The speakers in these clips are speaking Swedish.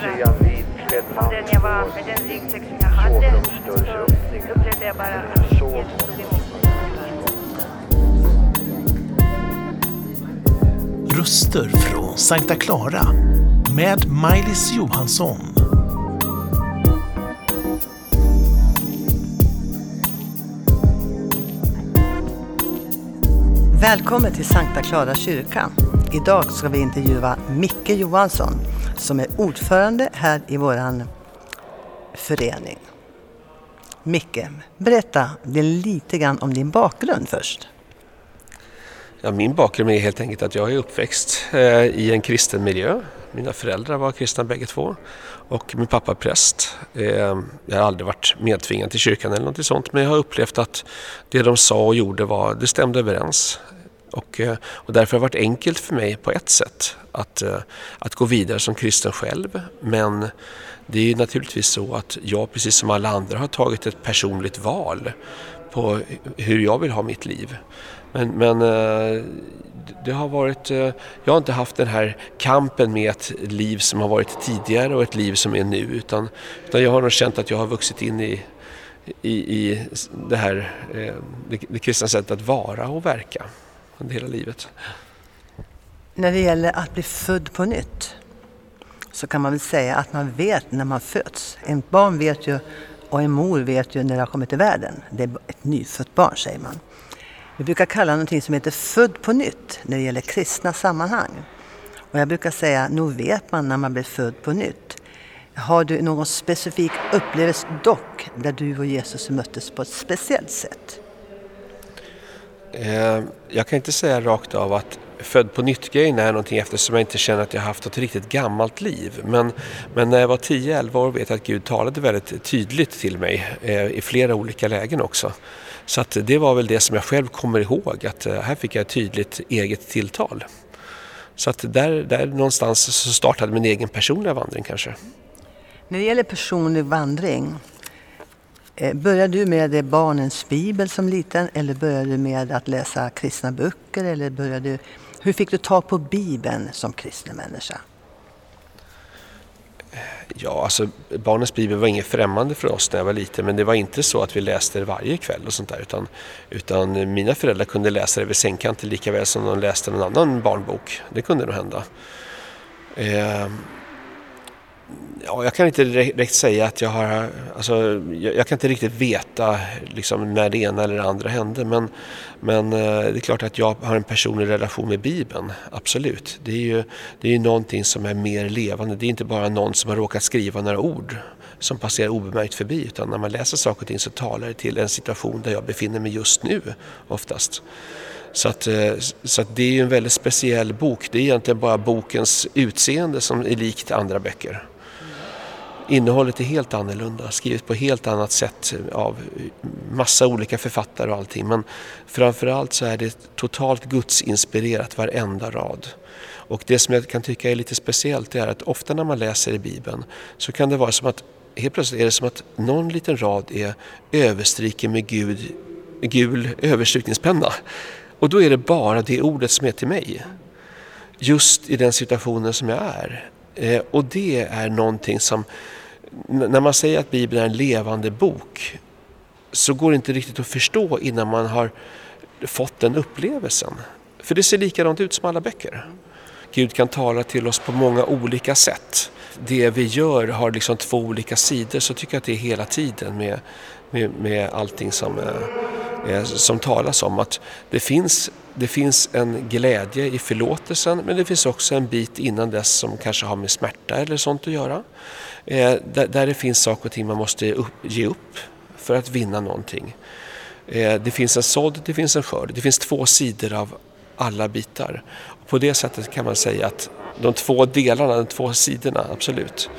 koncentrera om den jag var, med den ryggsäck som jag hade, så upplevde jag bara att Jesus tog emot mig. Röster från Sankta Clara med Maj-Lis Johansson. Välkommen till Sankta Clara kyrka. Idag ska vi intervjua Micke Johansson som är ordförande här i vår förening. Micke, berätta lite grann om din bakgrund först. Ja, min bakgrund är helt enkelt att jag är uppväxt eh, i en kristen miljö. Mina föräldrar var kristna bägge två och min pappa är präst. Eh, jag har aldrig varit medtvingad till kyrkan eller något sånt men jag har upplevt att det de sa och gjorde var, det stämde överens. Och, eh, och därför har det varit enkelt för mig på ett sätt att, eh, att gå vidare som kristen själv. Men det är naturligtvis så att jag precis som alla andra har tagit ett personligt val på hur jag vill ha mitt liv. Men, men eh, det har varit, jag har inte haft den här kampen med ett liv som har varit tidigare och ett liv som är nu utan, utan jag har nog känt att jag har vuxit in i, i, i det här det, det kristna sättet att vara och verka under hela livet. När det gäller att bli född på nytt så kan man väl säga att man vet när man föds. En barn vet ju och en mor vet ju när det har kommit till världen. Det är ett nyfött barn säger man. Vi brukar kalla någonting som heter född på nytt när det gäller kristna sammanhang. Och jag brukar säga, nog vet man när man blir född på nytt. Har du någon specifik upplevelse dock där du och Jesus möttes på ett speciellt sätt? Eh, jag kan inte säga rakt av att född på nytt-grejen är någonting eftersom jag inte känner att jag haft ett riktigt gammalt liv. Men, men när jag var 10-11 år vet jag att Gud talade väldigt tydligt till mig eh, i flera olika lägen också. Så att det var väl det som jag själv kommer ihåg, att eh, här fick jag ett tydligt eget tilltal. Så att där, där någonstans så startade min egen personliga vandring kanske. När det gäller personlig vandring, Eh, började du med eh, barnens bibel som liten eller började du med att läsa kristna böcker? Eller började du, hur fick du tag på bibeln som kristen människa? Ja, alltså barnens bibel var inget främmande för oss när jag var liten men det var inte så att vi läste det varje kväll och sånt där utan, utan mina föräldrar kunde läsa det vid sängkanten lika väl som de läste någon annan barnbok. Det kunde nog hända. Eh, Ja, jag kan inte direkt säga att jag har, alltså, jag, jag kan inte riktigt veta liksom, när det ena eller det andra hände men, men eh, det är klart att jag har en personlig relation med Bibeln, absolut. Det är ju det är ju någonting som är mer levande, det är inte bara någon som har råkat skriva några ord som passerar obemärkt förbi utan när man läser saker och ting så talar det till en situation där jag befinner mig just nu oftast. Så, att, eh, så att det är ju en väldigt speciell bok. Det är egentligen bara bokens utseende som är likt andra böcker. Innehållet är helt annorlunda, skrivet på helt annat sätt eh, av eh, massa olika författare och allting. Men framförallt så är det totalt gudsinspirerat varenda rad. Och det som jag kan tycka är lite speciellt är att ofta när man läser i Bibeln så kan det vara som att helt plötsligt är det som att någon liten rad är överstriken med Gud, gul överstrykningspenna. Och då är det bara det ordet som är till mig. Just i den situationen som jag är. Eh, och det är någonting som när man säger att Bibeln är en levande bok så går det inte riktigt att förstå innan man har fått den upplevelsen. För det ser likadant ut som alla böcker. Gud kan tala till oss på många olika sätt. Det vi gör har liksom två olika sidor, så tycker jag att det är hela tiden med, med, med allting som, eh, Eh, som talas om. Att det finns, det finns en glädje i förlåtelsen, men det finns också en bit innan dess som kanske har med smärta eller sånt att göra. Eh, där, där, det finns saker och ting man måste upp, ge upp för att vinna någonting. Eh, det finns en sådd, det finns en skörd. Det finns två sidor av alla bitar. På det sättet kan man säga att de två delarna, de två sidorna, absolut.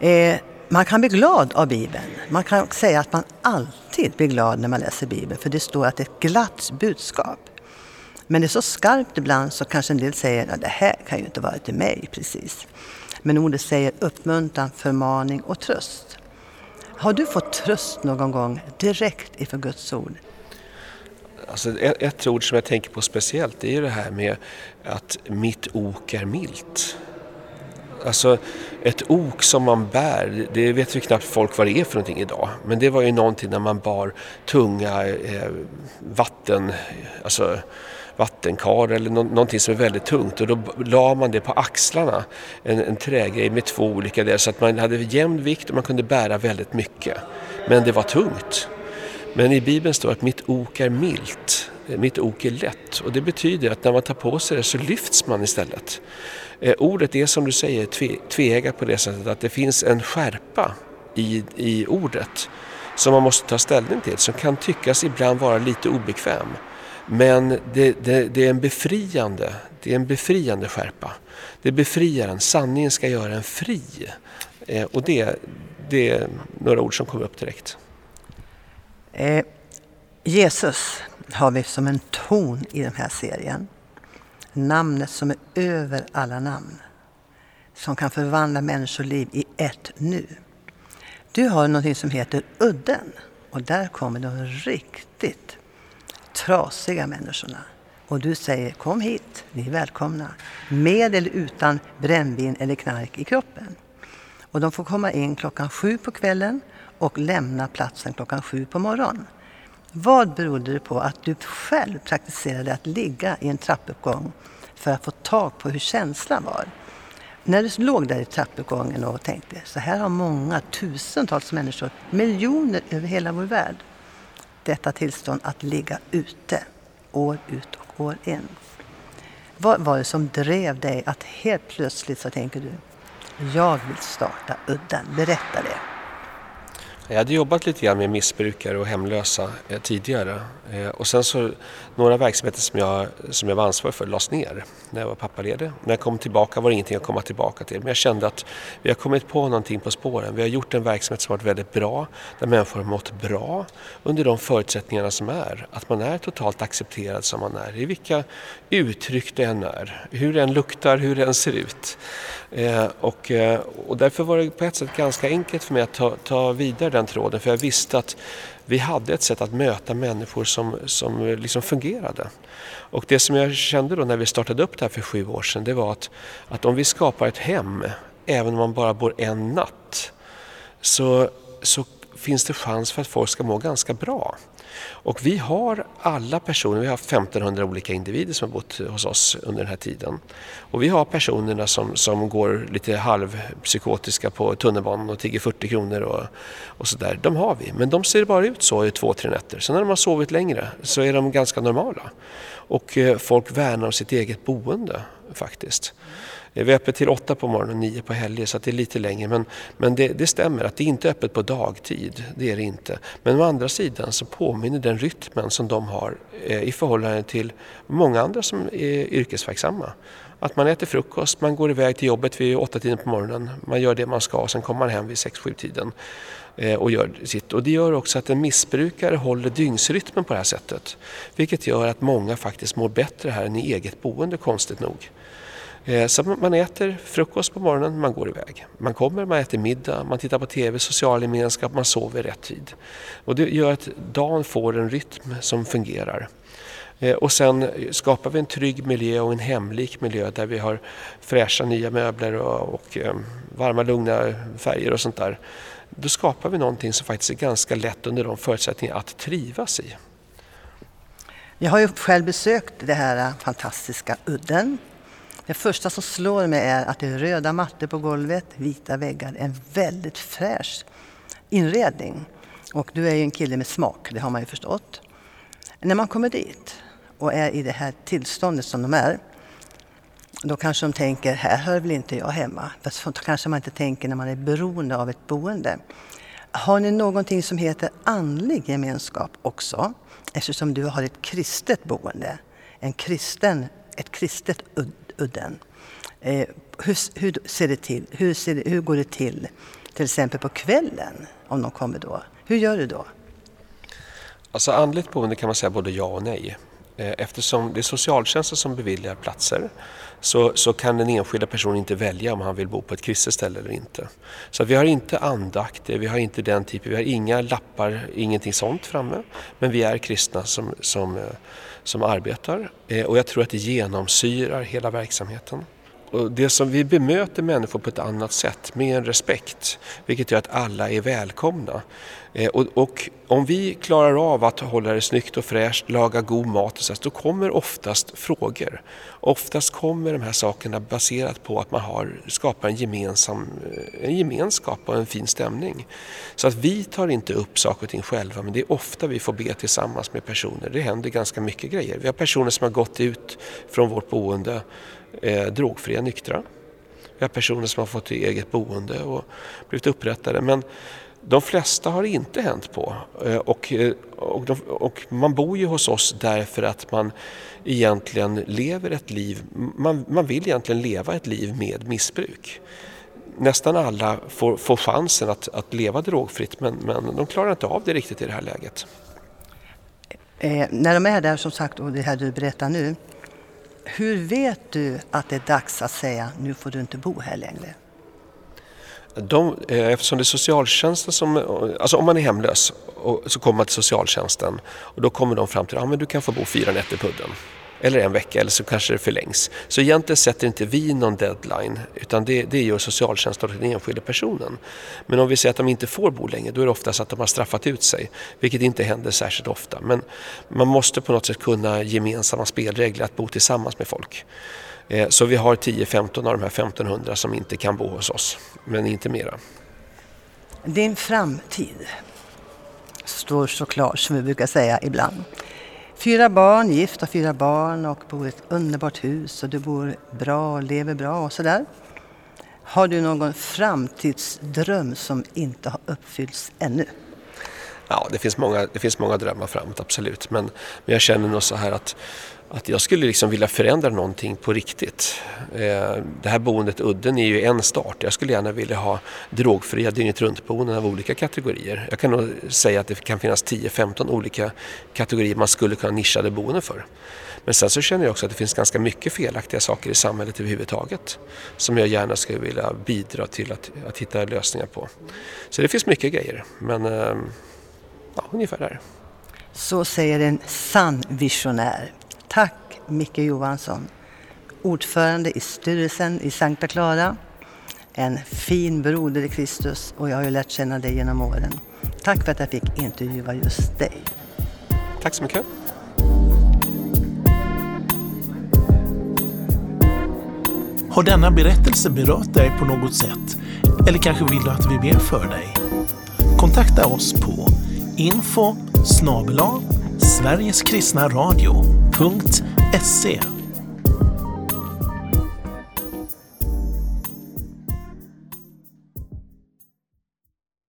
Eh, man kan bli glad av Bibeln. Man kan säga att man alltid blir glad när man läser Bibeln för det står att det är ett glatt budskap. Men det är så skarpt ibland så kanske en del säger att det här kan ju inte vara till mig precis. Men ordet säger uppmuntran, förmaning och tröst. Har du fått tröst någon gång direkt ifrån Guds ord? Alltså ett, ett ord som jag tänker på speciellt det är det här med att mitt ok är milt. Alltså ett ok som man bär, det vet vi knappt folk vad det är för någonting idag. Men det var ju någonting när man bar tunga eh, vatten, alltså vattenkar eller no någonting som är väldigt tungt och då la man det på axlarna, en, en trägrej med två olika delar så att man hade jämn vikt och man kunde bära väldigt mycket. Men det var tungt. Men i Bibeln står att mitt ok är milt, Eh, mitt ok är lätt och det betyder att när man tar på sig det så lyfts man istället. Eh, ordet är som du säger tve, tveeggat på det sättet att det finns en skärpa i, i ordet som man måste ta ställning till, som kan tyckas ibland vara lite obekväm. Men det, det, det, är en befriande, det är en befriande skärpa. Det befriar en, sanningen ska göra en fri. Eh, och det, det är några ord som kommer upp direkt. Eh, Jesus har vi som en ton i den här serien. Namnet som är över alla namn. Som kan förvandla människoliv i ett nu. Du har något som heter Udden. Och där kommer de riktigt trasiga människorna. Och du säger kom hit, ni är välkomna. Med eller utan brännvin eller knark i kroppen. Och de får komma in klockan sju på kvällen och lämna platsen klockan sju på morgonen. Vad berodde det på att du själv praktiserade att ligga i en trappuppgång för att få tag på hur känslan var? När du låg där i trappuppgången och tänkte så här har många tusentals människor, miljoner över hela vår värld, detta tillstånd att ligga ute år ut och år in. Vad var det som drev dig att helt plötsligt så tänker du, jag vill starta Udden. Berätta det. Jag hade jobbat lite grann med missbrukare och hemlösa eh, tidigare eh, och sen så några verksamheter som jag, som jag var ansvarig för lades ner när jag var pappaledig. När jag kom tillbaka var det ingenting att komma tillbaka till men jag kände att vi har kommit på någonting på spåren. Vi har gjort en verksamhet som har varit väldigt bra, där människor har mått bra under de förutsättningarna som är. Att man är totalt accepterad som man är, i vilka uttryck det än är, hur det än luktar, hur det än ser ut. Eh, och, eh, och därför var det på ett sätt ganska enkelt för mig att ta, ta vidare den tråden för jag visste att vi hade ett sätt att möta människor som, som liksom fungerade. Och det som jag kände då när vi startade upp det här för sju år sedan det var att, att om vi skapar ett hem, även om man bara bor en natt, så, så finns det chans för att folk ska må ganska bra. Och vi har alla personer, vi har 1500 olika individer som har bott hos oss under den här tiden. Och vi har personerna som, som går lite halvpsykotiska på tunnelbanan och tigger 40 kronor och, och sådär. De har vi, men de ser bara ut så i två, tre nätter. Sen när de har sovit längre så är de ganska normala. Och eh, folk värnar om sitt eget boende faktiskt. Eh, vi är öppet till åtta på morgonen och nio på helger så det är lite längre. Men, men det, det, stämmer att det inte är öppet på dagtid. Det är det inte. Men å andra sidan så påminner den rytmen som de har eh, i förhållande till många andra som är yrkesverksamma. Att man äter frukost, man går iväg till jobbet vid åtta tiden på morgonen, man gör det man ska och sen kommer man hem vid sex, sju tiden eh, och gör sitt. Och det gör också att en missbrukare håller dygnsrytmen på det här sättet. Vilket gör att många faktiskt mår bättre här än i eget boende konstigt nog. Eh, så man äter frukost på morgonen, man går iväg. Man kommer, man äter middag, man tittar på TV, social gemenskap, man sover rätt tid. Och det gör att dagen får en rytm som fungerar. Eh, och sen skapar vi en trygg miljö och en hemlik miljö där vi har fräscha nya möbler och, och eh, varma lugna färger och sånt där. Då skapar vi någonting som faktiskt är ganska lätt under de förutsättningar att trivas i. Jag har ju själv besökt det här fantastiska udden det första som slår mig är att det är röda mattor på golvet, vita väggar, en väldigt fräsch inredning. Och du är ju en kille med smak, det har man ju förstått. När man kommer dit och är i det här tillståndet som de är, då kanske de tänker, här hör väl inte jag hemma. Så kanske man inte tänker när man är beroende av ett boende. Har ni någonting som heter andlig gemenskap också? Eftersom du har ett kristet boende, en kristen, ett kristet udden. Eh, hur, hur, ser det till? Hur, ser det, hur går det till? Till exempel på kvällen, om de kommer då. Hur gör du då? Alltså andligt boende kan man säga både ja och nej. Eh, eftersom det är socialtjänsten som beviljar platser så, så kan den enskilda personen inte välja om han vill bo på ett kristet ställe eller inte. Så vi har inte andakter, vi har inte den typen, vi har inga lappar, ingenting sånt framme. Men vi är kristna som, som, eh, som arbetar eh, och jag tror att det genomsyrar hela verksamheten. och det som vi bemöter människor på ett annat sätt med en respekt, vilket gör att alla är välkomna. Eh, och, och, om vi klarar av att hålla det snyggt och fräscht, laga god mat och så, då kommer oftast frågor. Oftast kommer de här sakerna baserat på att man har skapar en, gemensam, eh, en gemenskap och en fin stämning. Så att vi tar inte upp saker och ting själva men det är ofta vi får be tillsammans med personer. Det händer ganska mycket grejer. Vi har personer som har gått ut från vårt boende eh, drogfria, nyktra. Vi har personer som har fått eget boende och blivit upprättade. Men de flesta har inte hänt på eh, och, eh, och, de, och, man bor ju hos oss därför att man egentligen lever ett liv, man, man vill egentligen leva ett liv med missbruk. Nästan alla får, får chansen att, att leva drogfritt men, men de klarar inte av det riktigt i det här läget. Eh, när de är där som sagt och det här du berättar nu, hur vet du att det är dags att säga nu får du inte bo här längre? De, eh, eftersom det är socialtjänsten som, eh, alltså om man är hemlös och, så kommer man till socialtjänsten och då kommer de fram till att ah, du kan få bo fyra nätter på udden. Eller en vecka eller så kanske det förlängs. Så egentligen sätter inte vi någon deadline utan det, det gör socialtjänsten och den enskilde personen. Men om vi säger att de inte får bo längre då är det oftast att de har straffat ut sig. Vilket inte händer särskilt ofta. Men man måste på något sätt kunna gemensamma spelregler att bo tillsammans med folk. Eh, så vi har 10-15 av de här 1500 som inte kan bo hos oss, men inte mera. Din framtid står så klar som vi brukar säga ibland. Fyra barn, gift och fyra barn och bor i ett underbart hus och du bor bra och lever bra och sådär. Har du någon framtidsdröm som inte har uppfyllts ännu? Ja, det finns många, det finns många drömmar framåt, absolut. Men, men jag känner nog så här att att jag skulle liksom vilja förändra någonting på riktigt. Eh, det här boendet Udden är ju en start. Jag skulle gärna vilja ha drogfria dygnet runt-boenden av olika kategorier. Jag kan nog säga att det kan finnas 10-15 olika kategorier man skulle kunna nischa det boende för. Men sen så känner jag också att det finns ganska mycket felaktiga saker i samhället överhuvudtaget som jag gärna skulle vilja bidra till att, att hitta lösningar på. Så det finns mycket grejer, men eh, ja, ungefär där. Så säger en sann visionär. Tack Micke Johansson, ordförande i styrelsen i Sankta Clara. En fin broder i Kristus och jag har ju lärt känna dig genom åren. Tack för att jag fick intervjua just dig. Tack så mycket. Har denna berättelse berört dig på något sätt? Eller kanske vill du att vi ber för dig? Kontakta oss på info snabel-a sverigeskristnaradio.se